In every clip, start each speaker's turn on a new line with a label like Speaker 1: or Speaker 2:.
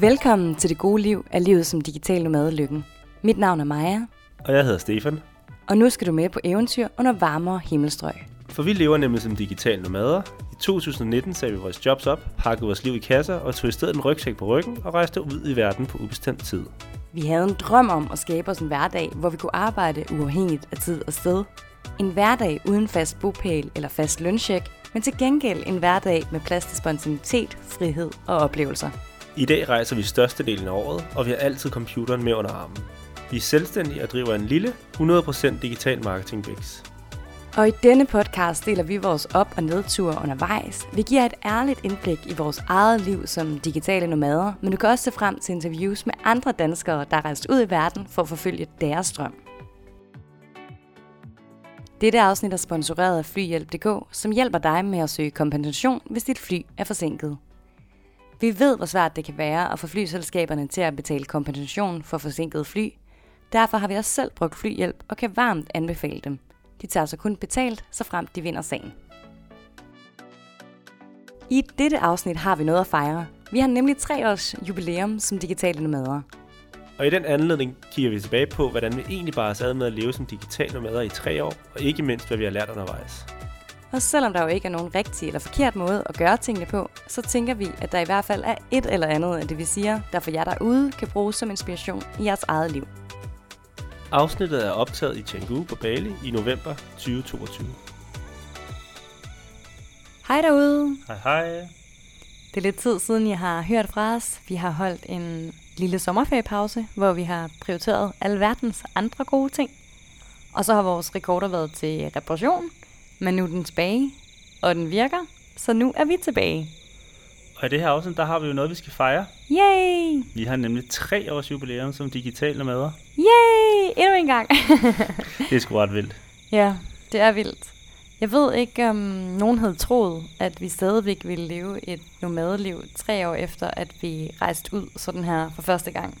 Speaker 1: Velkommen til det gode liv af livet som digital nomade lykken. Mit navn er Maja,
Speaker 2: Og jeg hedder Stefan.
Speaker 1: og nu skal du med på eventyr under varmere himmelstrøg.
Speaker 2: For vi lever nemlig som digitale nomader. I 2019 sagde vi vores jobs op, pakkede vores liv i kasser og tog i stedet en rygsæk på ryggen og rejste ud i verden på ubestemt tid.
Speaker 1: Vi havde en drøm om at skabe os en hverdag, hvor vi kunne arbejde uafhængigt af tid og sted. En hverdag uden fast bopæl eller fast lønsjek, men til gengæld en hverdag med plads til spontanitet, frihed og oplevelser.
Speaker 2: I dag rejser vi størstedelen af året, og vi har altid computeren med under armen. Vi er selvstændige og driver en lille, 100% digital marketing
Speaker 1: Og i denne podcast deler vi vores op- og nedture undervejs. Vi giver et ærligt indblik i vores eget liv som digitale nomader, men du kan også se frem til interviews med andre danskere, der er rejst ud i verden for at forfølge deres drøm. Dette afsnit er sponsoreret af Flyhjælp.dk, som hjælper dig med at søge kompensation, hvis dit fly er forsinket. Vi ved, hvor svært det kan være at få flyselskaberne til at betale kompensation for forsinket fly. Derfor har vi også selv brugt flyhjælp og kan varmt anbefale dem. De tager sig kun betalt, så frem de vinder sagen. I dette afsnit har vi noget at fejre. Vi har nemlig tre års jubilæum som digitale nomader.
Speaker 2: Og i den anledning kigger vi tilbage på, hvordan vi egentlig bare sad med at leve som digitale nomader i tre år, og ikke mindst, hvad vi har lært undervejs.
Speaker 1: Og selvom der jo ikke er nogen rigtig eller forkert måde at gøre tingene på, så tænker vi, at der i hvert fald er et eller andet af det, vi siger, der for jer derude kan bruges som inspiration i jeres eget liv.
Speaker 2: Afsnittet er optaget i Canggu på Bali i november 2022.
Speaker 1: Hej derude!
Speaker 2: Hej hej.
Speaker 1: Det er lidt tid siden, jeg har hørt fra os. Vi har holdt en lille sommerferiepause, hvor vi har prioriteret alverdens andre gode ting. Og så har vores rekorder været til reparation, men nu er den tilbage, og den virker, så nu er vi tilbage.
Speaker 2: Og i det her afsnit, der har vi jo noget, vi skal fejre.
Speaker 1: Yay!
Speaker 2: Vi har nemlig tre års jubilæum som digitale nomader.
Speaker 1: Yay! Endnu en gang.
Speaker 2: Det er sgu ret vildt.
Speaker 1: ja, det er vildt. Jeg ved ikke, om nogen havde troet, at vi stadigvæk ville leve et nomadeliv tre år efter, at vi rejste ud sådan her for første gang.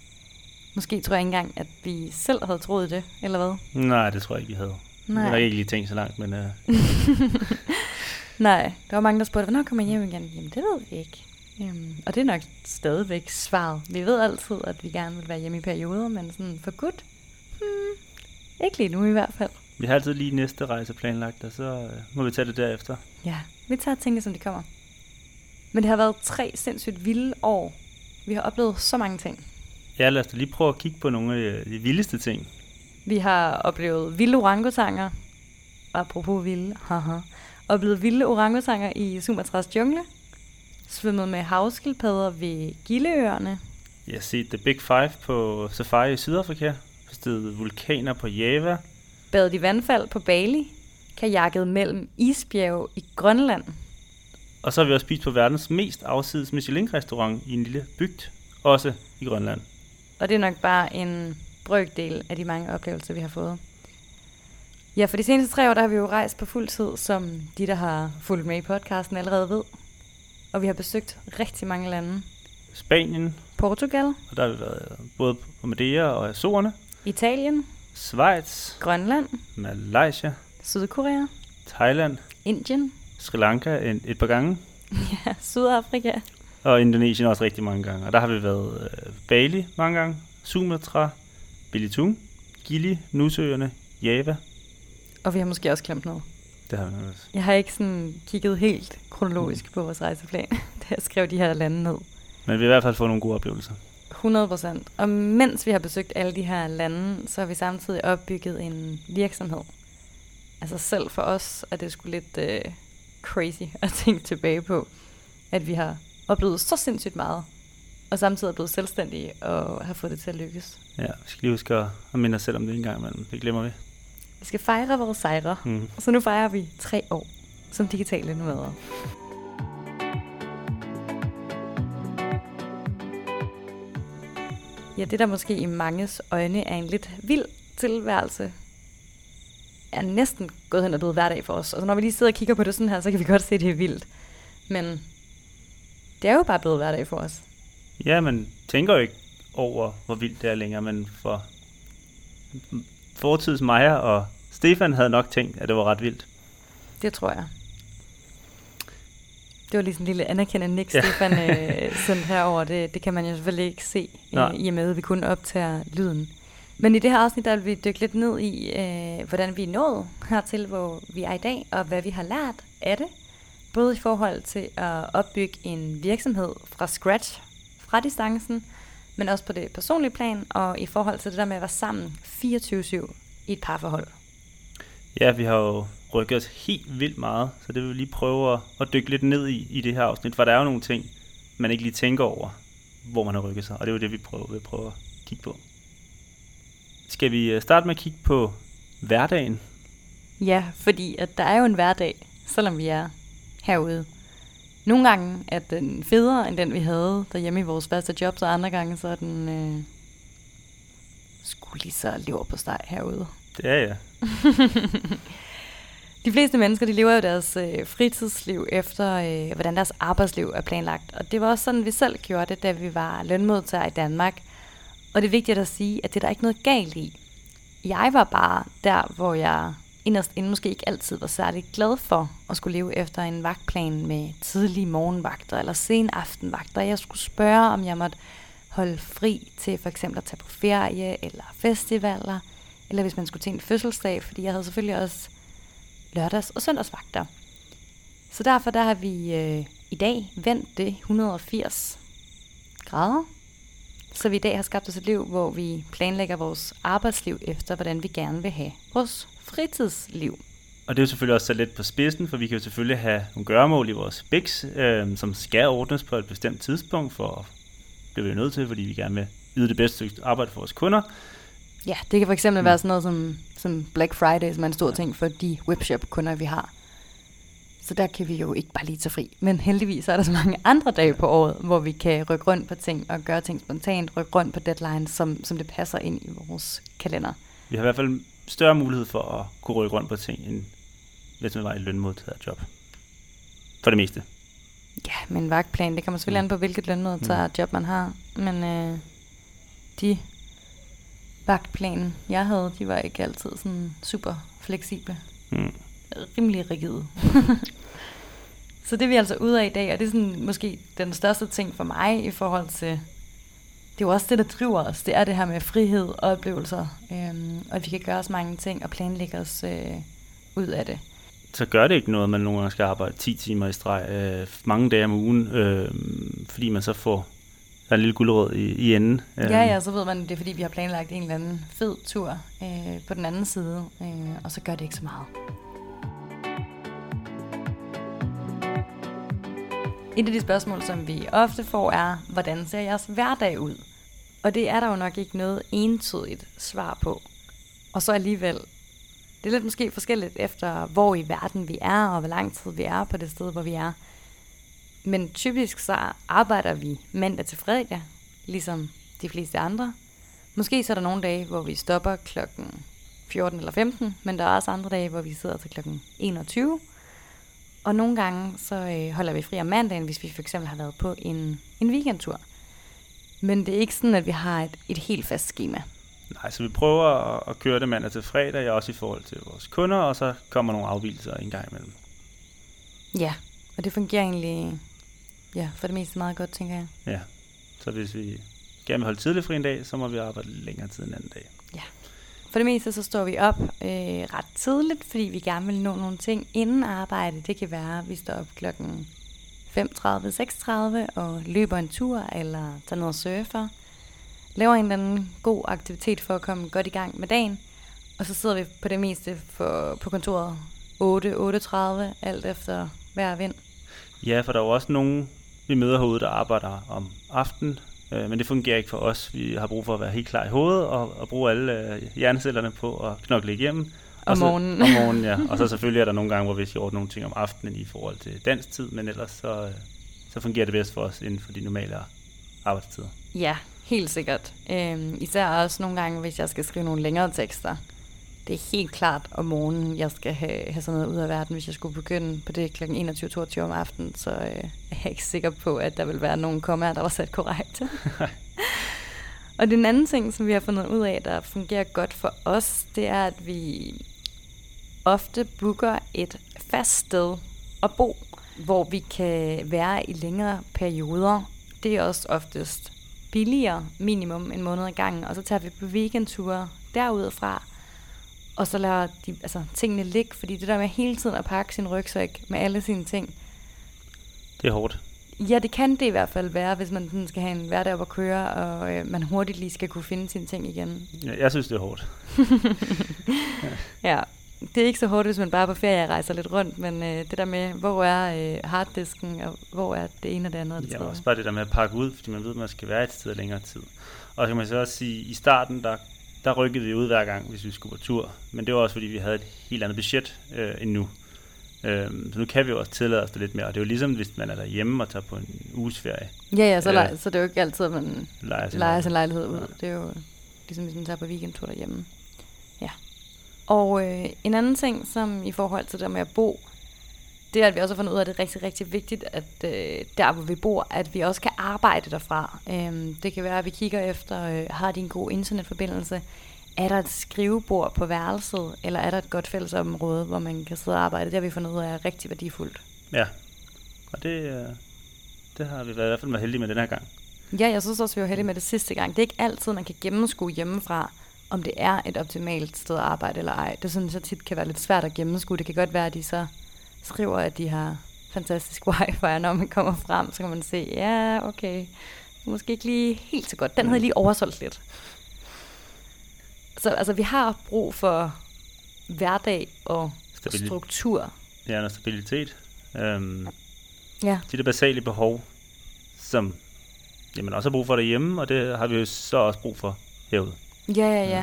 Speaker 1: Måske tror jeg ikke engang, at vi selv havde troet det, eller hvad?
Speaker 2: Nej, det tror jeg ikke, vi havde. Nej. Jeg har ikke lige tænkt så langt, men... Uh...
Speaker 1: Nej, der var mange, der spurgte, hvornår kommer jeg hjem igen? Jamen, det ved vi ikke. Jamen, og det er nok stadigvæk svaret. Vi ved altid, at vi gerne vil være hjemme i perioder, men sådan for godt? Hmm, ikke lige nu i hvert fald.
Speaker 2: Vi har altid lige næste rejse planlagt, og så øh, må vi tage det derefter.
Speaker 1: Ja, vi tager tingene, som de kommer. Men det har været tre sindssygt vilde år. Vi har oplevet så mange ting.
Speaker 2: Ja, lad os da lige prøve at kigge på nogle af de vildeste ting.
Speaker 1: Vi har oplevet vilde orangutanger. Apropos vilde, haha. Oplevet vilde orangutanger i Sumatras jungle. Svømmet med havskildpadder ved Gilleøerne.
Speaker 2: Jeg har set The Big Five på safari i Sydafrika. Bestedet vulkaner på Java.
Speaker 1: Badet i vandfald på Bali. Kajakket mellem isbjerge i Grønland.
Speaker 2: Og så har vi også spist på verdens mest afsides Michelin-restaurant i en lille bygd, også i Grønland.
Speaker 1: Og det er nok bare en brøkdel af de mange oplevelser, vi har fået. Ja, for de seneste tre år, der har vi jo rejst på fuld tid, som de, der har fulgt med i podcasten, allerede ved. Og vi har besøgt rigtig mange lande.
Speaker 2: Spanien,
Speaker 1: Portugal,
Speaker 2: og der har vi været både på Madeira og Azorerne.
Speaker 1: Italien,
Speaker 2: Schweiz,
Speaker 1: Grønland,
Speaker 2: Malaysia,
Speaker 1: Sydkorea,
Speaker 2: Thailand,
Speaker 1: Indien,
Speaker 2: Sri Lanka en, et par gange,
Speaker 1: ja, Sydafrika,
Speaker 2: og Indonesien også rigtig mange gange. Og der har vi været øh, Bali mange gange, Sumatra, Belitung, Gili, Nusøerne, Java.
Speaker 1: og vi har måske også glemt noget.
Speaker 2: Det har vi også.
Speaker 1: Jeg har ikke sådan kigget helt kronologisk på vores rejseplan, da jeg skrev de her lande ned.
Speaker 2: Men vi har i hvert fald fået nogle gode oplevelser.
Speaker 1: 100 procent. Og mens vi har besøgt alle de her lande, så har vi samtidig opbygget en virksomhed. Altså selv for os er det sgu lidt øh, crazy at tænke tilbage på, at vi har oplevet så sindssygt meget, og samtidig er blevet selvstændige og har fået det til at lykkes.
Speaker 2: Ja, vi skal lige huske at at minde os selv om det en gang imellem. Det glemmer vi.
Speaker 1: Vi skal fejre vores sejre,
Speaker 2: Mm.
Speaker 1: så nu fejrer vi tre år som digitale nomader. Ja, det der måske i manges øjne er en lidt vild tilværelse, er næsten gået hen og blevet hverdag for os. Og så når vi lige sidder og kigger på det sådan her, så kan vi godt se, at det er vildt. Men det er jo bare blevet hverdag for os.
Speaker 2: Ja, man tænker jo ikke over, hvor vildt det er længere, men for fortids Maja og Stefan havde nok tænkt, at det var ret vildt.
Speaker 1: Det tror jeg. Det var lige sådan en lille anerkendende nik, ja. Stefan øh, sendte herover. Det, det kan man jo selvfølgelig ikke se, øh, i og med, at vi kun optager lyden. Men i det her afsnit, der vil vi dykke lidt ned i, øh, hvordan vi er nået hertil, hvor vi er i dag, og hvad vi har lært af det. Både i forhold til at opbygge en virksomhed fra scratch, fra distancen, men også på det personlige plan, og i forhold til det der med at være sammen 24-7 i et parforhold.
Speaker 2: Ja, vi har jo rykket os helt vildt meget, så det vil vi lige prøve at, at dykke lidt ned i, i det her afsnit, for der er jo nogle ting, man ikke lige tænker over, hvor man har rykket sig, og det er jo det, vi prøver, vil prøve at kigge på. Skal vi øh, starte med at kigge på hverdagen?
Speaker 1: Ja, fordi at der er jo en hverdag, selvom vi er herude. Nogle gange er den federe, end den vi havde derhjemme i vores første job, så andre gange så er den øh, skulle lige så lever på steg herude.
Speaker 2: Det er ja.
Speaker 1: de fleste mennesker, de lever jo deres øh, fritidsliv efter, øh, hvordan deres arbejdsliv er planlagt. Og det var også sådan, vi selv gjorde det, da vi var lønmodtagere i Danmark. Og det er vigtigt at sige, at det er der ikke noget galt i. Jeg var bare der, hvor jeg inderst inden måske ikke altid var særlig glad for at skulle leve efter en vagtplan med tidlige morgenvagter eller sen aftenvagter. Jeg skulle spørge, om jeg måtte holde fri til for eksempel at tage på ferie eller festivaler, eller hvis man skulle til en fødselsdag, fordi jeg havde selvfølgelig også lørdags- og søndagsvagter. Så derfor der har vi øh, i dag vendt det 180 grader, så vi i dag har skabt os et liv, hvor vi planlægger vores arbejdsliv efter, hvordan vi gerne vil have vores fritidsliv.
Speaker 2: Og det er jo selvfølgelig også så lidt på spidsen, for vi kan jo selvfølgelig have nogle gøremål i vores BIX, øh, som skal ordnes på et bestemt tidspunkt, for det er vi nødt til, fordi vi gerne vil yde det bedste arbejde for vores kunder.
Speaker 1: Ja, det kan for eksempel mm. være sådan noget som, som Black Friday, som er en stor ting for de webshop-kunder, vi har. Så der kan vi jo ikke bare lige tage fri. Men heldigvis er der så mange andre dage på året, hvor vi kan rykke rundt på ting og gøre ting spontant, rykke rundt på deadlines, som, som det passer ind i vores kalender.
Speaker 2: Vi har i hvert fald større mulighed for at kunne rykke rundt på ting, end hvis man var i lønmodtagerjob. For det meste.
Speaker 1: Ja, men en vagtplan, det kommer selvfølgelig mm. an på, hvilket lønmodtagerjob man har. Men øh, de vagtplanen, jeg havde, de var ikke altid sådan super fleksible. Mm. Rimelig rigide. så det er vi altså ude af i dag, og det er sådan måske den største ting for mig i forhold til det er jo også det, der driver os. Det er det her med frihed og oplevelser. Øhm, og at vi kan gøre os mange ting og planlægge os øh, ud af det.
Speaker 2: Så gør det ikke noget, at man nogle gange skal arbejde 10 timer i streg, øh, mange dage om ugen, øh, fordi man så får der er en lille guldråd i, i enden.
Speaker 1: Ja, ja, så ved man, det er fordi, vi har planlagt en eller anden fed tur øh, på den anden side, øh, og så gør det ikke så meget. Et af de spørgsmål, som vi ofte får, er, hvordan ser jeres hverdag ud? Og det er der jo nok ikke noget entydigt svar på. Og så alligevel, det er lidt måske forskelligt efter, hvor i verden vi er, og hvor lang tid vi er på det sted, hvor vi er. Men typisk så arbejder vi mandag til fredag, ligesom de fleste andre. Måske så er der nogle dage, hvor vi stopper klokken 14 eller 15, men der er også andre dage, hvor vi sidder til klokken 21. Og nogle gange så øh, holder vi fri om mandagen, hvis vi for eksempel har været på en, en weekendtur. Men det er ikke sådan, at vi har et, et helt fast schema.
Speaker 2: Nej, så vi prøver at, at køre det mandag til fredag, også i forhold til vores kunder, og så kommer nogle afvielser en gang imellem.
Speaker 1: Ja, og det fungerer egentlig ja, for det meste meget godt, tænker jeg.
Speaker 2: Ja, så hvis vi gerne vil holde tidligt fri en dag, så må vi arbejde længere tid en anden dag.
Speaker 1: For det meste så står vi op øh, ret tidligt, fordi vi gerne vil nå nogle ting inden arbejde. Det kan være, at vi står op klokken 5.30-6.30 og løber en tur, eller tager noget surfer. Laver en eller anden god aktivitet for at komme godt i gang med dagen. Og så sidder vi på det meste for, på kontoret 8-8.30, alt efter hver vind.
Speaker 2: Ja, for der er jo også nogen, vi møder herude, der arbejder om aftenen, øh, men det fungerer ikke for os. Vi har brug for at være helt klar i hovedet og, og bruge alle øh, hjernecellerne på at knokle igennem.
Speaker 1: Om morgenen.
Speaker 2: Om morgenen, ja. Og så selvfølgelig er der nogle gange, hvor vi skal ordne nogle ting om aftenen i forhold til dansk tid, men ellers så, øh, så fungerer det bedst for os inden for de normale arbejdstider.
Speaker 1: Ja, helt sikkert. Øhm, især også nogle gange, hvis jeg skal skrive nogle længere tekster det er helt klart om morgenen, jeg skal have, have sådan noget ud af verden. Hvis jeg skulle begynde på det kl. 21.22 om aftenen, så øh, er jeg ikke sikker på, at der vil være nogen kommer, der var sat korrekt. og den anden ting, som vi har fundet ud af, der fungerer godt for os, det er, at vi ofte booker et fast sted at bo. hvor vi kan være i længere perioder. Det er også oftest billigere, minimum en måned ad gangen, og så tager vi på weekendture derudfra, og så lader de, altså, tingene ligge, fordi det der med hele tiden at pakke sin rygsæk med alle sine ting,
Speaker 2: Det er hårdt.
Speaker 1: Ja, det kan det i hvert fald være, hvis man sådan skal have en hverdag op at køre, og øh, man hurtigt lige skal kunne finde sine ting igen.
Speaker 2: Jeg, jeg synes, det er hårdt.
Speaker 1: Ja, det er ikke så hårdt, hvis man bare er på ferie rejser lidt rundt, men øh, det der med, hvor er øh, harddisken, og hvor er det ene og det andet det
Speaker 2: Ja, også bare det der med at pakke ud, fordi man ved, at man skal være et sted længere tid. Og så kan man så også sige, at i starten, der, der rykkede vi ud hver gang, hvis vi skulle på tur. Men det var også, fordi vi havde et helt andet budget øh, end nu. Øhm, så nu kan vi jo også tillade os det lidt mere. Og det er jo ligesom, hvis man er derhjemme og tager på en uges ferie.
Speaker 1: Ja, ja, så,
Speaker 2: Ja.
Speaker 1: lej, så det er jo ikke altid, at man
Speaker 2: Leger sin
Speaker 1: leger sin
Speaker 2: lejlighed.
Speaker 1: ud. Det er jo ligesom, hvis man tager på weekendtur derhjemme. Ja. Og øh, en anden ting, som i forhold til det med at bo, det at vi også har fundet ud af, at det er rigtig, rigtig vigtigt, at øh, der, hvor vi bor, at vi også kan arbejde derfra. Øhm, det kan være, at vi kigger efter, øh, har de en god internetforbindelse? Er der et skrivebord på værelset, eller er der et godt fællesområde, hvor man kan sidde og arbejde? Det har vi fundet ud af er rigtig værdifuldt.
Speaker 2: Ja, og det, øh, det har vi været, i hvert fald været heldige med den her gang.
Speaker 1: Ja, jeg synes også, vi var heldige med det sidste gang. Det er ikke altid, man kan gennemskue hjemmefra, om det er et optimalt sted at arbejde eller ej. Det synes jeg tit kan være lidt svært at gennemskue. Det kan godt være, at de så skriver, at de har fantastisk wifi, og når man kommer frem, så kan man se, ja, okay, måske ikke lige helt så godt. Den havde lige oversolgt lidt. Så altså, vi har brug for hverdag og
Speaker 2: Stabilitet.
Speaker 1: struktur.
Speaker 2: Ja, noget stabilitet. Øhm,
Speaker 1: Ja.
Speaker 2: de der basale behov, som jamen, også har brug for derhjemme, og det har vi jo så også brug for herude.
Speaker 1: Ja, ja, ja.
Speaker 2: Ja.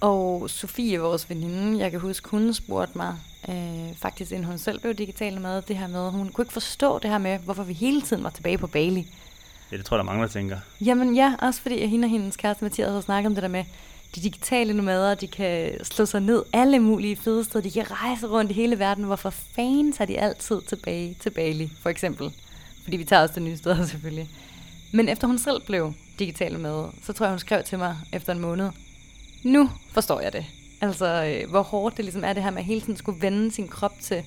Speaker 1: Og Sofie, vores veninde, jeg kan huske, hun spurgte mig, øh, faktisk inden hun selv blev digital med, det her med, hun kunne ikke forstå det her med, hvorfor vi hele tiden var tilbage på Bali.
Speaker 2: Ja, det tror jeg, der er mange, der tænker.
Speaker 1: Jamen ja, også fordi hende og hendes kæreste Mathias har snakket om det der med, de digitale nomader, de kan slå sig ned alle mulige fede steder, de kan rejse rundt i hele verden. Hvorfor fanden tager de altid tilbage til Bali, for eksempel? Fordi vi tager også det nye steder selvfølgelig. Men efter hun selv blev digital nomade, så tror jeg, hun skrev til mig efter en måned, nu forstår jeg det. Altså, øh, hvor hårdt det ligesom er det her med at hele tiden skulle vende sin krop til,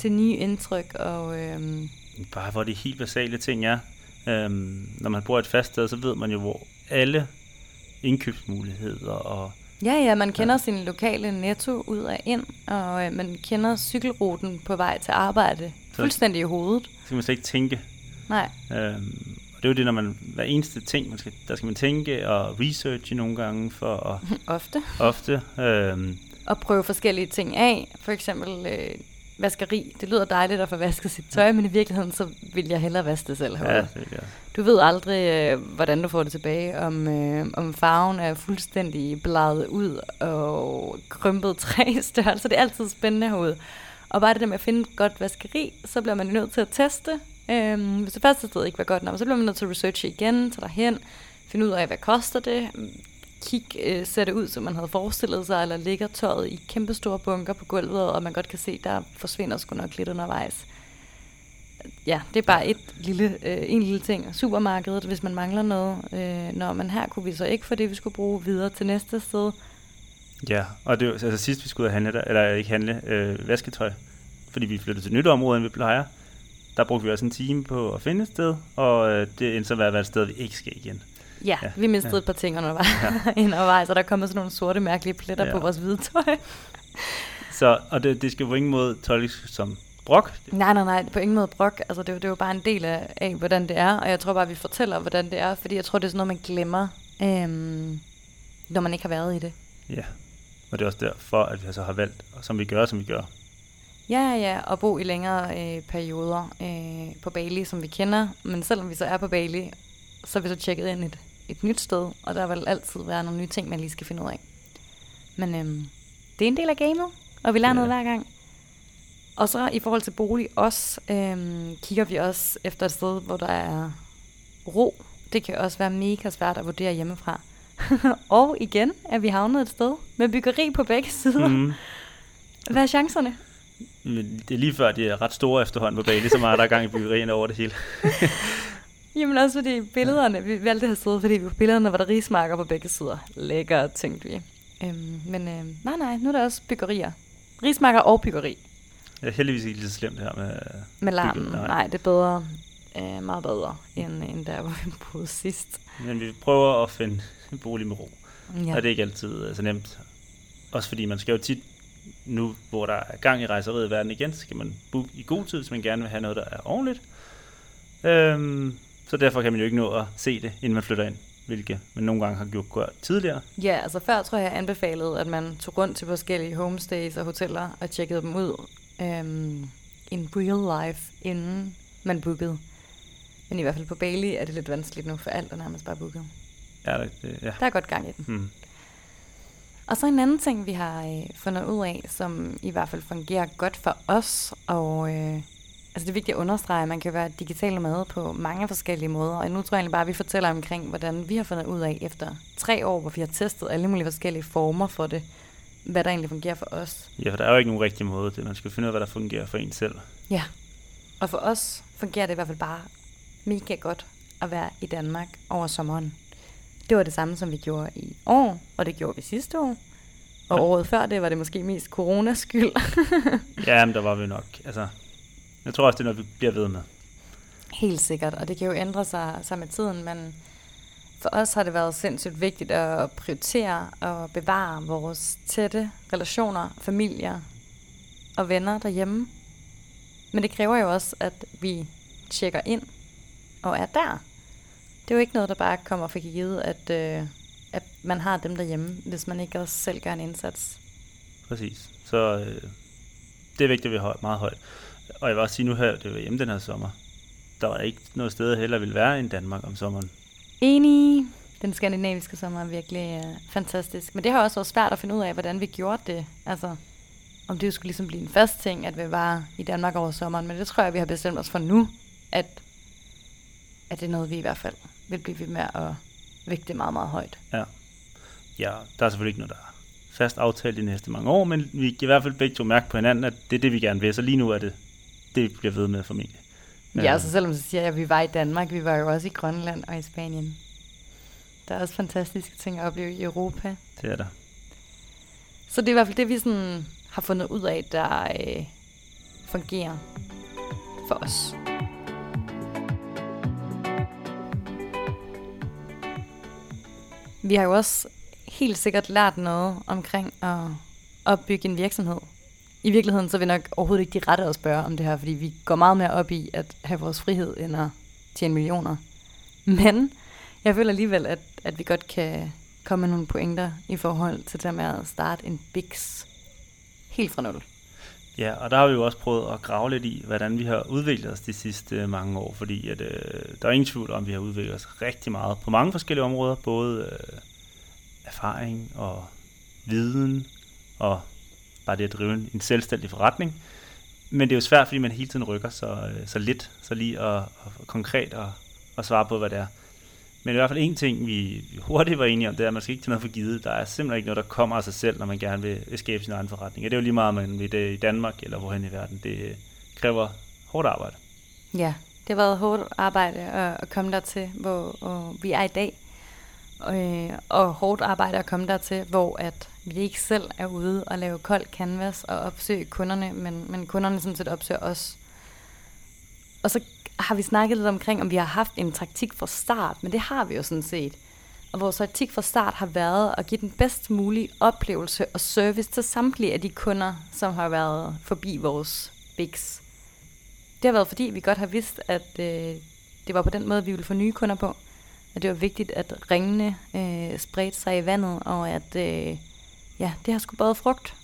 Speaker 1: til nye indtryk. Og, øhm,
Speaker 2: Bare hvor de helt basale ting er. Øhm, når man bor et fast sted, så ved man jo, hvor alle indkøbsmuligheder og
Speaker 1: Ja, ja, man kender ja. sin lokale netto ud og ind, og øh, man kender cykelruten på vej til arbejde
Speaker 2: Så-
Speaker 1: fuldstændig i hovedet.
Speaker 2: så kan man slet ikke tænke.
Speaker 1: Nej,
Speaker 2: Øhm, og det er jo det, når man hver eneste ting, man skal, der skal man tænke og researche nogle gange for at
Speaker 1: ofte.
Speaker 2: ofte. Øhm,
Speaker 1: Og prøve forskellige ting af. For eksempel øh, vaskeri. Det lyder dejligt at få vasket sit tøj, men i virkeligheden så vil jeg hellere vaske det selv herude.
Speaker 2: ja, det, ja.
Speaker 1: Du ved aldrig, øh, hvordan du får det tilbage, om, øh, om farven er fuldstændig bladet ud og krympet tre størrelser. Det er altid spændende herude. Og bare det der med at finde et godt vaskeri, så bliver man nødt til at teste. Øhm, hvis det første sted ikke var godt nok, så bliver man nødt til at researche igen, tage derhen, finde ud af, hvad koster det, kig, øh, ser det ud, som man havde forestillet sig, eller ligger tøjet i kæmpe store bunker på gulvet, og man godt kan se, der forsvinder sgu nok lidt undervejs. Ja, det er bare et lille, øh, en lille ting. Supermarkedet, hvis man mangler noget. Øh, når man her kunne vi så ikke få det, vi skulle bruge videre til næste sted.
Speaker 2: ja, og det var, altså sidst vi skulle ud og handle, der, eller ikke handle, øh, vasketøj, fordi vi flyttede til et nyt område, end vi plejer, der brugte vi også en time på at finde et sted, og øh, det endte så at være et sted, vi ikke skal igen.
Speaker 1: Ja,
Speaker 2: Ja,
Speaker 1: vi mistede
Speaker 2: ja.
Speaker 1: et par ting undervejs, ja. undervejs, og der kommer sådan nogle sorte, mærkelige pletter
Speaker 2: Ja.
Speaker 1: på vores hvide tøj.
Speaker 2: Så, og det, det skal på ingen måde tolkes som brok.
Speaker 1: Nej, nej, nej, på ingen måde brok. Altså, det, det er jo bare en del af, af, hvordan det er, og jeg tror bare, vi fortæller, hvordan det er, fordi jeg tror, det er sådan noget, man glemmer, øhm, når man ikke har været i det.
Speaker 2: Ja, og det er også derfor, at vi så har valgt, og som vi gør, som vi gør.
Speaker 1: Ja, ja, og bo i længere øh, perioder øh, på Bali, som vi kender. Men selvom vi så er på Bali, så er vi så tjekket ind et, et nyt sted, og der vil altid være nogle nye ting, man lige skal finde ud af. Men øhm, det er en del af gamet, og vi lærer
Speaker 2: Ja.
Speaker 1: noget hver gang. Og så i forhold til bolig også, øhm, kigger vi også efter et sted, hvor der er ro. Det kan også være mega svært at vurdere hjemmefra. og igen er vi havnet et sted med byggeri på begge sider. Mm. Hvad er chancerne?
Speaker 2: Det er lige før, de er ret store efterhånden på Bali, så meget der er gang i byggerierne over det hele.
Speaker 1: Jamen også fordi billederne, vi valgte at have siddet, fordi på billederne var der rismarker på begge sider. Lækkert, tænkte vi. Øhm, men øhm, nej, nej, nu er der også byggerier. Rismarker og byggeri.
Speaker 2: Det er heldigvis ikke lige så slemt her med...
Speaker 1: Med larmen? Nej. nej, det er bedre. Øh, meget bedre, end, end der, hvor vi boede sidst.
Speaker 2: Men vi prøver at finde en bolig med ro.
Speaker 1: Ja.
Speaker 2: Og det er ikke altid så nemt. Også fordi man skal jo tit, nu hvor der er gang i rejseriet i verden igen, så skal man booke i god tid, hvis man gerne vil have noget, der er ordentligt. Øhm, så derfor kan man jo ikke nå at se det, inden man flytter ind, hvilket man nogle gange har gjort godt tidligere.
Speaker 1: Ja, altså før tror jeg, jeg anbefalede, at man tog rundt til forskellige homestays og hoteller og tjekkede dem ud øhm, in real life, inden man bookede. Men i hvert fald på Bali er det lidt vanskeligt nu, for alt er nærmest bare booket.
Speaker 2: Ja, det, det, ja.
Speaker 1: Der er godt gang i den.
Speaker 2: Hmm.
Speaker 1: Og så en anden ting, vi har øh, fundet ud af, som i hvert fald fungerer godt for os, og øh, altså det er vigtigt at understrege, at man kan være digital nomade på mange forskellige måder, og nu tror jeg egentlig bare, at vi fortæller omkring, hvordan vi har fundet ud af efter tre år, hvor vi har testet alle mulige forskellige former for det, hvad der egentlig fungerer for os.
Speaker 2: Ja, for der er jo ikke nogen rigtig måde. Det. Man skal finde ud af, hvad der fungerer for en selv.
Speaker 1: Ja, og for os fungerer det i hvert fald bare mega godt at være i Danmark over sommeren. Det var det samme, som vi gjorde i år, og det gjorde vi sidste år. Og
Speaker 2: Ja.
Speaker 1: året før det var det måske mest coronas skyld.
Speaker 2: Ja, men der var vi nok. Altså, jeg tror også, det er noget, vi bliver ved med.
Speaker 1: Helt sikkert, og det kan jo ændre sig, sig med tiden, men for os har det været sindssygt vigtigt at prioritere og bevare vores tætte relationer, familier og venner derhjemme. Men det kræver jo også, at vi tjekker ind og er der. Det er jo ikke noget, der bare kommer for givet, at, øh, at man har dem derhjemme, hvis man ikke også selv gør en indsats.
Speaker 2: Præcis. Så øh, det er vigtigt, at vi har meget højt. Og jeg vil også sige nu her, det var hjemme den her sommer. Der var ikke noget sted, jeg hellere ville være end Danmark om sommeren.
Speaker 1: Enig. Den skandinaviske sommer er virkelig øh, fantastisk. Men det har også været svært at finde ud af, hvordan vi gjorde det. Altså, om det skulle ligesom blive en fast ting, at vi var i Danmark over sommeren. Men det tror jeg, vi har bestemt os for nu, at, at det er noget, vi i hvert fald vil blive ved med at vægte meget, meget højt.
Speaker 2: Ja, der er selvfølgelig ikke noget, der er fast aftalt de næste mange år, men vi kan i hvert fald begge to mærke på hinanden, at det er det, vi gerne vil. Så lige nu er det det, vi bliver ved med formentlig.
Speaker 1: Ja,
Speaker 2: Øh,
Speaker 1: altså selvom så siger jeg, at vi var i Danmark, vi var jo også i Grønland og i Spanien. Der er også fantastiske ting at opleve i Europa.
Speaker 2: Det er der.
Speaker 1: Så det er i hvert fald det, vi sådan har fundet ud af, der øh, fungerer for os. Vi har jo også helt sikkert lært noget omkring at opbygge en virksomhed. I virkeligheden så er vi nok overhovedet ikke de rette at spørge om det her, fordi vi går meget mere op i at have vores frihed end at tjene millioner. Men jeg føler alligevel, at, at vi godt kan komme med nogle pointer i forhold til det med at starte en biks helt fra nul.
Speaker 2: Ja, og der har vi jo også prøvet at grave lidt i, hvordan vi har udviklet os de sidste øh, mange år, fordi at, øh, der er ingen tvivl om, at vi har udviklet os rigtig meget på mange forskellige områder, både øh, erfaring og viden og bare det at drive en, en selvstændig forretning. Men det er jo svært, fordi man hele tiden rykker så, øh, så lidt, så lige og, og konkret og, at svare på, hvad det er. Men i hvert fald en ting, vi, hurtigt var enige om, det er, at man skal ikke tage noget for givet. Der er simpelthen ikke noget, der kommer af sig selv, når man gerne vil skabe sin egen forretning. Og det er jo lige meget, om man vil det i Danmark eller hvorhen i verden. Det øh, kræver hårdt arbejde.
Speaker 1: Ja, det har været hårdt arbejde at, komme dertil, hvor, vi er i dag. Og, øh, og hårdt arbejde at komme dertil, hvor at vi ikke selv er ude og lave kold canvas og opsøge kunderne, men, men kunderne sådan set opsøger os. Og så har vi snakket lidt omkring, om vi har haft en taktik fra start, men det har vi jo sådan set. Og vores taktik fra start har været at give den bedst mulige oplevelse og service til samtlige af de kunder, som har været forbi vores bigs. Det har været fordi, vi godt har vidst, at øh, det var på den måde, vi ville få nye kunder på. At det var vigtigt, at ringene øh, spredte sig i vandet, og at øh, ja, det har sgu både frugt.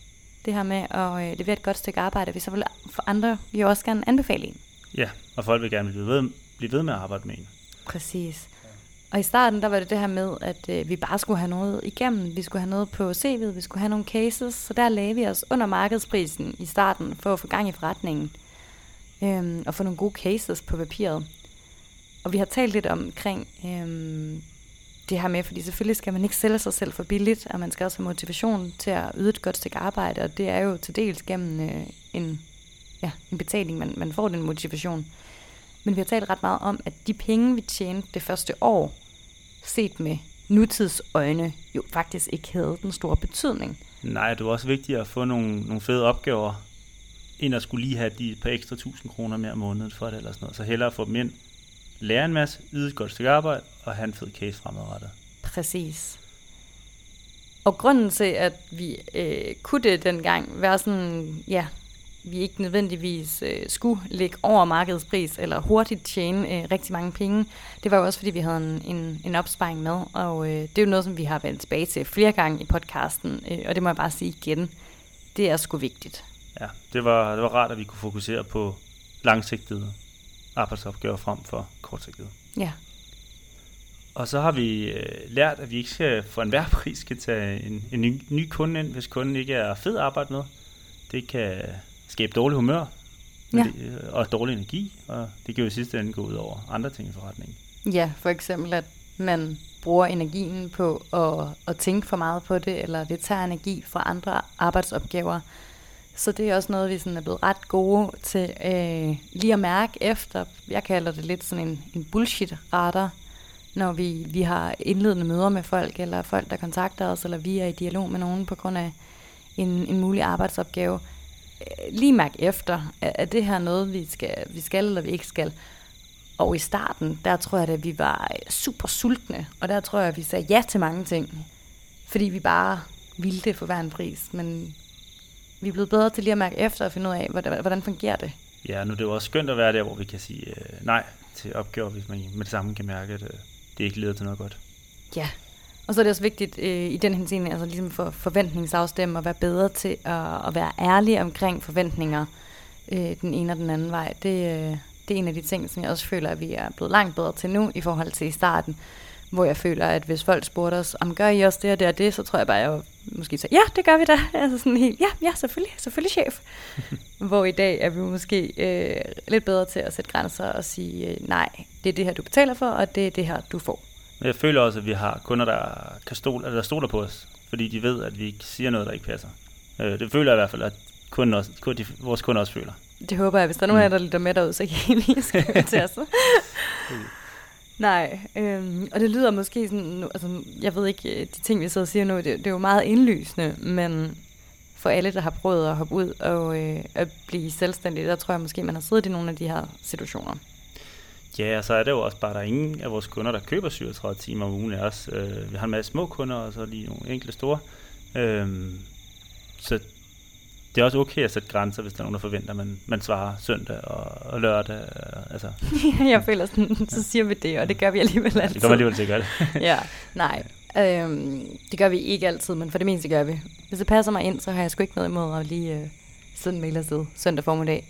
Speaker 1: Det her med at øh, levere et godt stykke arbejde, vi så vil for andre vi jo også gerne anbefale en.
Speaker 2: Ja, og folk vil gerne blive ved, blive ved med at arbejde med en.
Speaker 1: Præcis. Og i starten, der var det det her med, at øh, vi bare skulle have noget igennem. Vi skulle have noget på CV'et, vi skulle have nogle cases. Så der lagde vi os under markedsprisen i starten for at få gang i forretningen. Øhm, og få nogle gode cases på papiret. Og vi har talt lidt omkring øhm, det her med, fordi selvfølgelig skal man ikke sælge sig selv for billigt, og man skal også have motivation til at yde et godt stykke arbejde, og det er jo til dels gennem øh, en, ja, en betaling, man, man får den motivation. Men vi har talt ret meget om, at de penge, vi tjente det første år, set med nutidsøjne, jo faktisk ikke havde den store betydning.
Speaker 2: Nej, det er også vigtigt at få nogle, nogle fede opgaver end at skulle lige have de par ekstra tusind kroner mere om måneden for det eller sådan noget. Så hellere få dem ind, lære en masse, yde et godt stykke arbejde og have en fed case fremadrettet.
Speaker 1: Præcis. Og grunden til, at vi øh, kunne det dengang, være sådan, ja, vi ikke nødvendigvis øh, skulle ligge over markedspris eller hurtigt tjene øh, rigtig mange penge, det var jo også, fordi vi havde en, en, en opsparing med, og øh, det er jo noget, som vi har vendt tilbage til flere gange i podcasten, øh, og det må jeg bare sige igen, det er sgu vigtigt.
Speaker 2: Ja, det var, det var rart, at vi kunne fokusere på langsigtede arbejdsopgaver frem for kortsigtede.
Speaker 1: Ja.
Speaker 2: Og så har vi øh, lært, at vi ikke skal for enhver pris skal tage en, en ny, ny kunde ind, hvis kunden ikke er fed at arbejde med. Det kan skabe dårlig humør
Speaker 1: Ja.
Speaker 2: det, øh, og dårlig energi, og det kan jo i sidste ende gå ud over andre ting i forretningen.
Speaker 1: Ja, for eksempel at man bruger energien på at, at tænke for meget på det, eller det tager energi fra andre arbejdsopgaver. Så det er også noget, vi sådan er blevet ret gode til øh, lige at mærke efter. Jeg kalder det lidt sådan en, en bullshit-radar, når vi, vi har indledende møder med folk, eller folk, der kontakter os, eller vi er i dialog med nogen på grund af en, en mulig arbejdsopgave. Lige mærke efter, er, det her noget, vi skal, vi skal eller vi ikke skal? Og i starten, der tror jeg, at vi var super sultne, og der tror jeg, at vi sagde ja til mange ting, fordi vi bare ville det for hver en pris. Men vi er blevet bedre til lige at mærke efter og finde ud af, hvordan, hvordan fungerer det.
Speaker 2: Ja, nu er det jo også skønt at være der, hvor vi kan sige øh, nej til opgaver, hvis man med det samme kan mærke, at øh, det ikke leder til noget godt.
Speaker 1: Ja. Og så er det også vigtigt øh, i den henseende, altså ligesom for forventningsafstemme, at være bedre til at, at være ærlig omkring forventninger øh, den ene og den anden vej. Det, øh, det er en af de ting, som jeg også føler, at vi er blevet langt bedre til nu, i forhold til i starten, hvor jeg føler, at hvis folk spurgte os, om gør I også det og det og det, så tror jeg bare, at jeg måske sagde, ja, det gør vi da. Altså sådan helt, ja, ja, selvfølgelig, selvfølgelig chef. hvor i dag er vi måske øh, lidt bedre til at sætte grænser og sige, øh, nej, det er det her, du betaler for, og det er det her, du får.
Speaker 2: Men jeg føler også, at vi har kunder, der, kan stole, der stoler på os, fordi de ved, at vi ikke siger noget, der ikke passer. Øh, det føler jeg i hvert fald, at kunden også, kun de, vores kunder også føler.
Speaker 1: Det håber jeg. Hvis der er nogen af jer, der lytter med derude, så kan I lige skrive til os. Nej, øhm, og det lyder måske sådan, altså jeg ved ikke, øh, de ting vi sidder og siger nu, det, det er jo meget indlysende, men for alle, der har prøvet at hoppe ud og øh, at blive selvstændige, der tror jeg måske, man har siddet i nogle af de her situationer.
Speaker 2: Ja, og så er det jo også bare, at der er ingen af vores kunder, der køber 37 timer om ugen af os. Øh, vi har en masse små kunder, og så lige nogle enkelte store. Øh, så det er også okay at sætte grænser, hvis der er nogen, der forventer, at man, man svarer søndag og, og lørdag. øh, Altså,
Speaker 1: jeg føler sådan, så siger vi det, og det gør vi alligevel altid.
Speaker 2: det kommer alligevel til at gøre det.
Speaker 1: ja, nej. Øhm, det gør vi ikke altid, men for det meste gør vi. Hvis det passer mig ind, så har jeg sgu ikke noget imod at lige øh, en mail afsted søndag formiddag.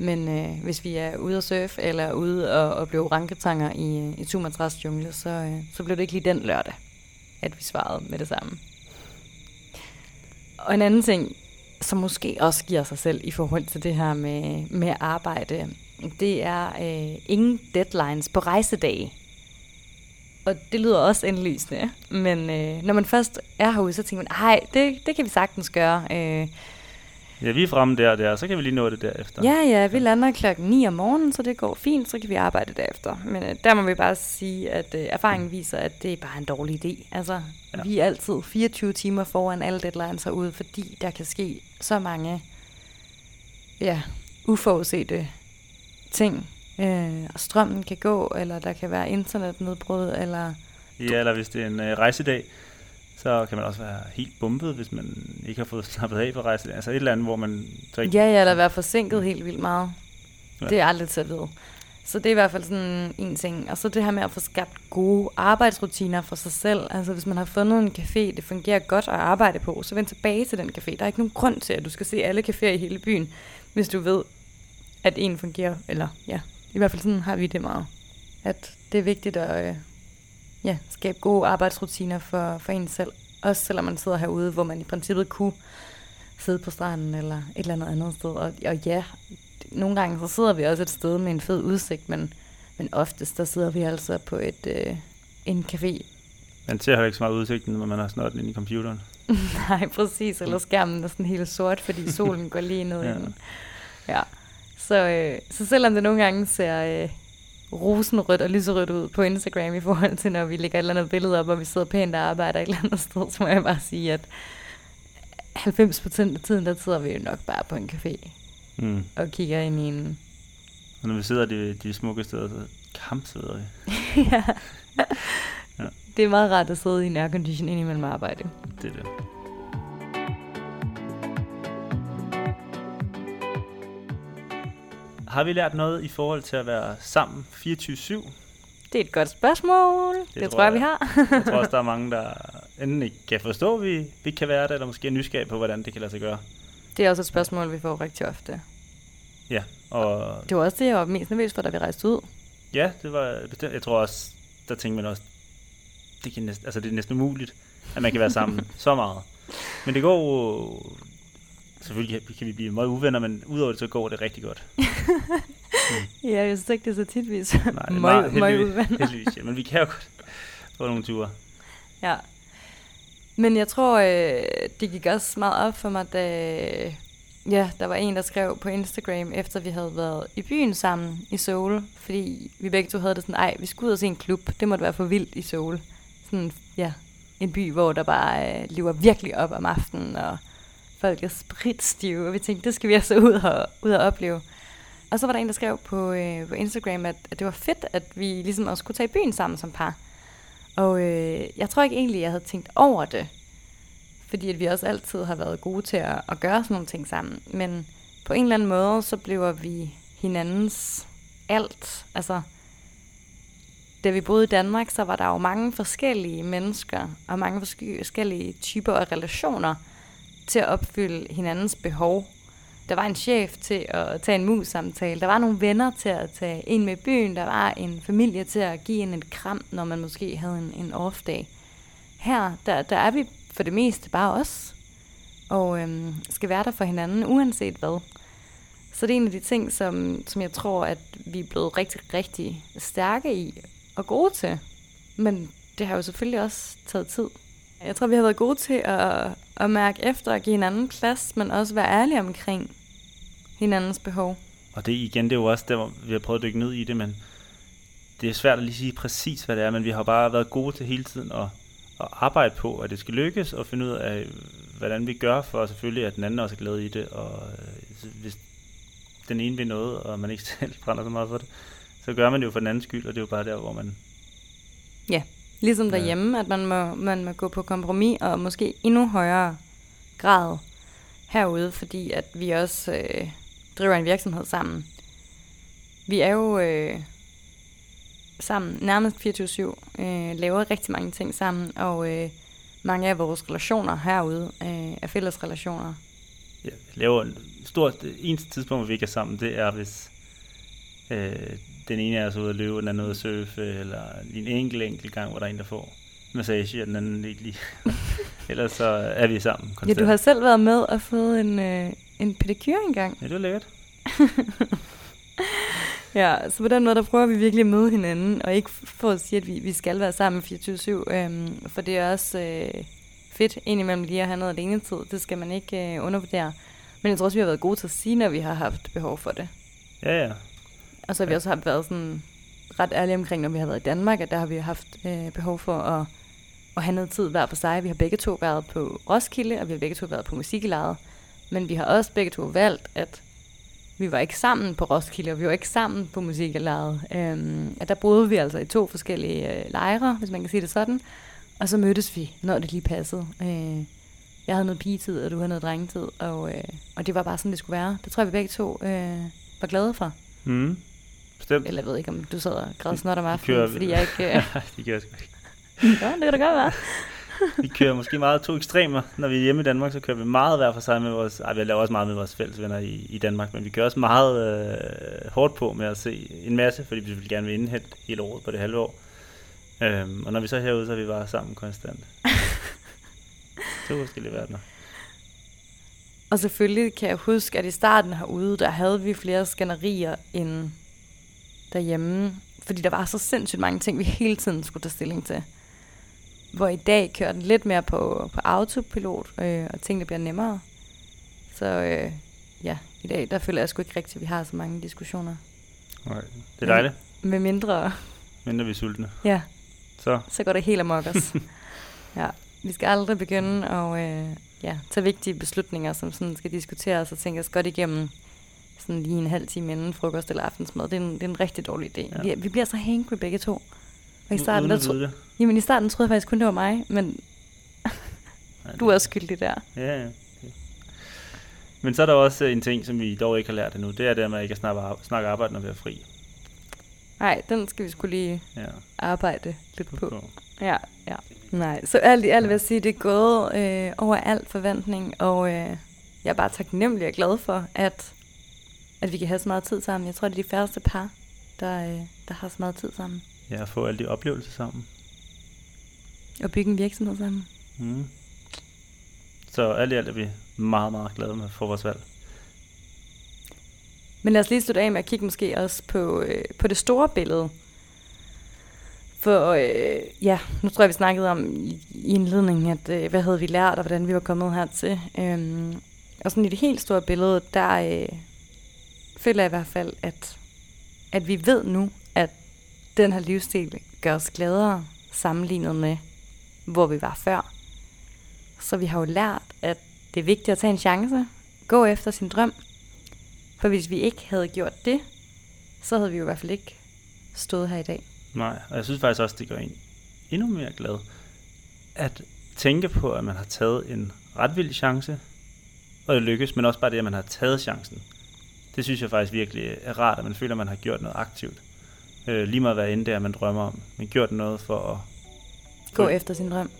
Speaker 1: Men øh, hvis vi er ude at surfe, eller ude og, og blive ranketanger i, i Sumatras jungle, så, øh, så blev det ikke lige den lørdag, at vi svarede med det samme. Og en anden ting, som måske også giver sig selv i forhold til det her med, med arbejde, det er øh, ingen deadlines på rejsedage. Og det lyder også indlysende, men øh, når man først er herude, så tænker man, nej, det, det kan vi sagtens gøre. Øh,
Speaker 2: Ja, vi er fremme der og der, så kan vi lige nå det derefter.
Speaker 1: Ja, ja, vi lander klokken 9 om morgenen, så det går fint, så kan vi arbejde derefter. Men øh, der må vi bare sige, at øh, erfaringen viser, at det er bare en dårlig idé. Altså,
Speaker 2: Ja.
Speaker 1: ja. vi er altid 24 timer foran alle deadlines herude, fordi der kan ske så mange ja, uforudsete ting. Øh, og strømmen kan gå, eller der kan være internetnedbrud, eller...
Speaker 2: Ja, eller hvis det er en øh, rejsedag, så kan man også være helt bumpet, hvis man ikke har fået slappet af på rejsedagen. Altså et eller andet, hvor man så ikke...
Speaker 1: Ja, ja, eller være forsinket helt vildt meget.
Speaker 2: Ja.
Speaker 1: Ja. Det er aldrig til at vide. Så det er i hvert fald sådan en ting. Og så det her med at få skabt gode arbejdsrutiner for sig selv. Altså hvis man har fundet en café, det fungerer godt at arbejde på, så vend tilbage til den café. Der er ikke nogen grund til, at du skal se alle caféer i hele byen, hvis du ved, at en fungerer. Eller ja, i hvert fald sådan har vi det meget. At det er vigtigt at øh, ja, skabe gode arbejdsrutiner for, for en selv. Også selvom man sidder herude, hvor man i princippet kunne sidde på stranden eller et eller andet andet sted. Og, og ja, nogle gange så sidder vi også et sted med en fed udsigt, men, men oftest der sidder vi altså på et, øh, en café.
Speaker 2: Man ser heller ikke så meget udsigten, når man har snart ind i computeren.
Speaker 1: Nej, præcis. Eller skærmen er sådan helt sort, fordi solen går lige ned
Speaker 2: Ja.
Speaker 1: Ja. Så, øh, så selvom det nogle gange ser øh, rosenrødt og lyserødt ud på Instagram i forhold til, når vi lægger et eller andet billede op, og vi sidder pænt og arbejder et eller andet sted, så må jeg bare sige, at 90% af tiden, der sidder vi jo nok bare på en café.
Speaker 2: Mm.
Speaker 1: og kigger ind i en...
Speaker 2: Og når vi sidder de, de smukke steder, så kampsveder vi.
Speaker 1: ja.
Speaker 2: Ja.
Speaker 1: Det er meget rart at sidde i en aircondition ind imellem arbejde.
Speaker 2: Det er det. Har vi lært noget i forhold til at være sammen 24-7?
Speaker 1: Det er et godt spørgsmål. Det, det
Speaker 2: tror
Speaker 1: tror jeg, vi har.
Speaker 2: Jeg tror også, der er mange, der enten ikke kan forstå, at vi, vi kan være det, eller måske er nysgerrige på, hvordan det kan lade sig gøre.
Speaker 1: det er også et spørgsmål, vi får rigtig ofte.
Speaker 2: Ja, og
Speaker 1: Det var også det, jeg var mest nervøs for, da vi rejste ud.
Speaker 2: ja, det var bestemt. Jeg tror også, der tænkte man også, det, kan næsten, altså det er næsten umuligt, at man kan være sammen så meget. Men det går selvfølgelig kan- vi blive meget uvenner, men udover det, så går det rigtig godt.
Speaker 1: Ja, jeg synes ikke, det er så tit, vi er
Speaker 2: Nej, er meget
Speaker 1: uvenner.
Speaker 2: heldigvis, ja, men vi kan jo godt få nogle ture.
Speaker 1: Ja. Men jeg tror, øh, det gik også meget op for mig, da ja, der var en, der skrev på Instagram, efter vi havde været i byen sammen i Seoul, fordi vi begge to havde det sådan, ej, vi skulle ud og se en klub, det måtte være for vildt i Seoul. Sådan, ja, en by, hvor der bare øh, lever virkelig op om aftenen, og folk er spritstive, og vi tænkte, det skal vi altså ud og, ud og opleve. Og så var der en, der skrev på, øh, på Instagram, at, at det var fedt, at vi ligesom også kunne tage i byen sammen som par. Og øh, jeg tror ikke egentlig, jeg havde tænkt over det. Fordi at vi også altid har været gode til at, at gøre sådan nogle ting sammen. Men på en eller anden måde, så bliver vi hinandens alt. Altså, da vi boede i Danmark, så var der jo mange forskellige mennesker, og mange forskellige typer af relationer til at opfylde hinandens behov. Der var en chef til at tage en mus-samtale. Der var nogle venner til at tage en med byen. Der var en familie til at give en et kram, når man måske havde en, en off-dag. Her, der, der er vi for det meste bare os. Og øhm, skal være der for hinanden, uanset hvad. Så det er en af de ting, som, som jeg tror, at vi er blevet rigtig, rigtig stærke i og gode til. Men det har jo selvfølgelig også taget tid. Jeg tror, vi har været gode til at, at mærke efter og give hinanden plads, men også være ærlige omkring hinandens behov.
Speaker 2: Og det igen, det er jo også der, hvor vi har prøvet at dykke ned i det, men det er svært at lige sige præcis, hvad det er, men vi har bare været gode til hele tiden at, at arbejde på, at det skal lykkes, og finde ud af, hvordan vi gør for selvfølgelig, at den anden også er glad i det, og øh, hvis den ene vil noget, og man ikke selv brænder så meget for det, så gør man det jo for den andens skyld, og det er jo bare der, hvor man...
Speaker 1: Ligesom
Speaker 2: Ja.
Speaker 1: derhjemme, at man må, man må gå på kompromis, og måske endnu højere grad herude, fordi at vi også øh, driver en virksomhed sammen. Vi er jo øh, sammen nærmest 24-7, øh, laver rigtig mange ting sammen, og øh, mange af vores relationer herude øh, er fælles relationer.
Speaker 2: Ja, vi laver en stort... Eneste tidspunkt, hvor vi ikke er sammen, det er, hvis øh, den ene er så ude at løbe, den anden er ude at surfe, eller en enkelt, enkelt gang, hvor der er en, der får massage, og den anden ikke lige. Ellers så er vi sammen
Speaker 1: Ja,
Speaker 2: konstant.
Speaker 1: du har selv været med og fået en, øh, en pedikyr engang.
Speaker 2: Ja, det var lækkert.
Speaker 1: Ja, så på den måde, der prøver vi virkelig at møde hinanden, og ikke for at sige, at vi, vi skal være sammen 24-7, øhm, for det er også øh, fedt indimellem lige at have noget alenetid. Det skal man ikke øh, undervurdere. Men jeg tror også, vi har været gode til at sige, når vi har haft behov for det.
Speaker 2: Ja, ja.
Speaker 1: Og så har vi
Speaker 2: Ja.
Speaker 1: også haft været sådan ret ærlige omkring, når vi har været i Danmark, at der har vi haft øh, behov for at, at have noget tid hver for sig. Vi har begge to været på Roskilde, og vi har begge to været på musiklejet. Men vi har også begge to valgt, at vi var ikke sammen på Roskilde, og vi var ikke sammen på musiklejet. Øhm, at der boede vi altså i to forskellige øh, lejre, hvis man kan sige det sådan. Og så mødtes vi, når det lige passede. Øh, jeg havde noget pigetid, og du havde noget drengetid, og, øh, og det var bare sådan, det skulle være. Det tror jeg, vi begge to øh, var glade for.
Speaker 2: Mm. Bestemt.
Speaker 1: Eller jeg ved ikke, om du sad og græd snot om aftenen,
Speaker 2: kører-
Speaker 1: fordi jeg ikke... Øh...
Speaker 2: det gør jeg sgu ikke.
Speaker 1: ja, det kan da godt være.
Speaker 2: Vi kører måske meget to ekstremer. Når vi er hjemme i Danmark, så kører vi meget hver for sig med vores... Ej, vi laver også meget med vores fælles venner i, i Danmark, men vi kører også meget øh, hårdt på med at se en masse, fordi vi selvfølgelig gerne vil indhente hele året på det halve år. Øhm, og når vi så er herude, så er vi bare sammen konstant. to forskellige verdener.
Speaker 1: Og selvfølgelig kan jeg huske, at i starten herude, der havde vi flere skænderier end derhjemme. Fordi der var så sindssygt mange ting, vi hele tiden skulle tage stilling til. Hvor i dag kører den lidt mere på, på autopilot, øh, og tingene bliver nemmere. Så øh, ja, i dag der føler jeg sgu ikke rigtigt, at vi har så mange diskussioner.
Speaker 2: Okay. Det er dejligt,
Speaker 1: Med mindre,
Speaker 2: mindre vi er sultne.
Speaker 1: ja,
Speaker 2: Så
Speaker 1: så går det helt amok os. ja, vi skal aldrig begynde at øh, ja, tage vigtige beslutninger, som sådan skal diskuteres og tænkes godt igennem, sådan lige en halv time inden frokost eller aftensmad. Det er en, det er en rigtig dårlig idé.
Speaker 2: Ja.
Speaker 1: Vi, vi bliver så hangry begge to. Og i starten,
Speaker 2: at
Speaker 1: der tro,
Speaker 2: det.
Speaker 1: jamen, i starten troede jeg faktisk kun, det var mig, men du er også skyldig der.
Speaker 2: Ja, ja. Men så er der også en ting, som vi dog ikke har lært endnu. Det er det med ikke at snakke, snakke arbejde, når vi er fri.
Speaker 1: Nej, den skal vi skulle lige
Speaker 2: Ja.
Speaker 1: arbejde lidt på.
Speaker 2: på.
Speaker 1: Ja, ja. Nej, så alt i alt vil jeg sige, det er gået øh, over al forventning, og øh, jeg er bare taknemmelig og glad for, at, at vi kan have så meget tid sammen. Jeg tror, det er de færreste par, der, øh, der har så meget tid sammen.
Speaker 2: Ja, at få alle de oplevelser sammen.
Speaker 1: Og bygge en virksomhed sammen.
Speaker 2: Mm. Så alt i alt er vi meget, meget glade med for vores valg.
Speaker 1: Men lad os lige slutte af med at kigge måske også på, øh, på det store billede. For øh, ja, nu tror jeg, vi snakkede om i, i indledningen, at øh, hvad havde vi lært, og hvordan vi var kommet hertil. Øhm, og sådan i det helt store billede, der øh, føler jeg i hvert fald, at, at vi ved nu, at den her livsstil gør os gladere sammenlignet med, hvor vi var før. Så vi har jo lært, at det er vigtigt at tage en chance, gå efter sin drøm, for hvis vi ikke havde gjort det, så havde vi jo i hvert fald ikke stået her i dag.
Speaker 2: Nej, og jeg synes faktisk også, det gør en endnu mere glad. At tænke på, at man har taget en ret vild chance, og det lykkes, men også bare det, at man har taget chancen. Det synes jeg faktisk virkelig er rart, at man føler, at man har gjort noget aktivt. Øh, lige meget hvad end det er, man drømmer om. Men gjort noget for at...
Speaker 1: Gå efter sin drøm.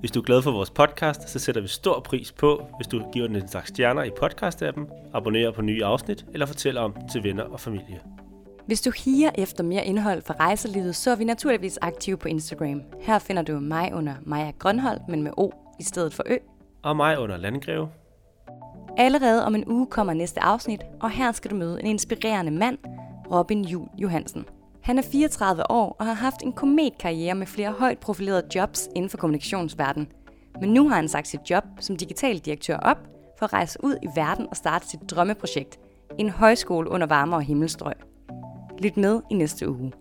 Speaker 3: Hvis du er glad for vores podcast, så sætter vi stor pris på, hvis du giver den en slags stjerner i podcast-appen, abonnerer på nye afsnit eller fortæller om til venner og familie.
Speaker 1: Hvis du higer efter mere indhold fra rejselivet, så er vi naturligvis aktive på Instagram. Her finder du mig under Maja Grønhold, men med O i stedet for Ø.
Speaker 3: Og mig under Landgreve.
Speaker 1: Allerede om en uge kommer næste afsnit, og her skal du møde en inspirerende mand, Robin Jul Johansen. Han er 34 år og har haft en kometkarriere med flere højt profilerede jobs inden for kommunikationsverdenen. Men nu har han sagt sit job som digital direktør op for at rejse ud i verden og starte sit drømmeprojekt. En højskole under varmere himmelstrøg. Lyt med i næste uge.